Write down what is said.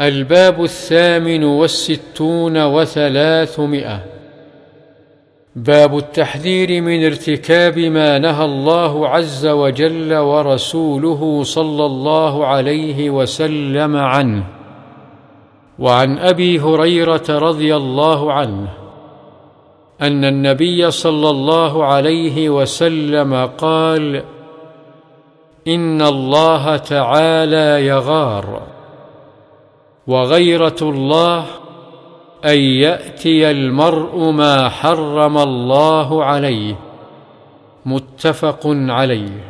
الباب الثامن والستون وثلاثمائة. باب التحذير من ارتكاب ما نهى الله عز وجل ورسوله صلى الله عليه وسلم عنه. وعن أبي هريرة رضي الله عنه أن النبي صلى الله عليه وسلم قال إن الله تعالى يغار. وغيرة الله أن يأتي المرء ما حرم الله عليه. متفق عليه.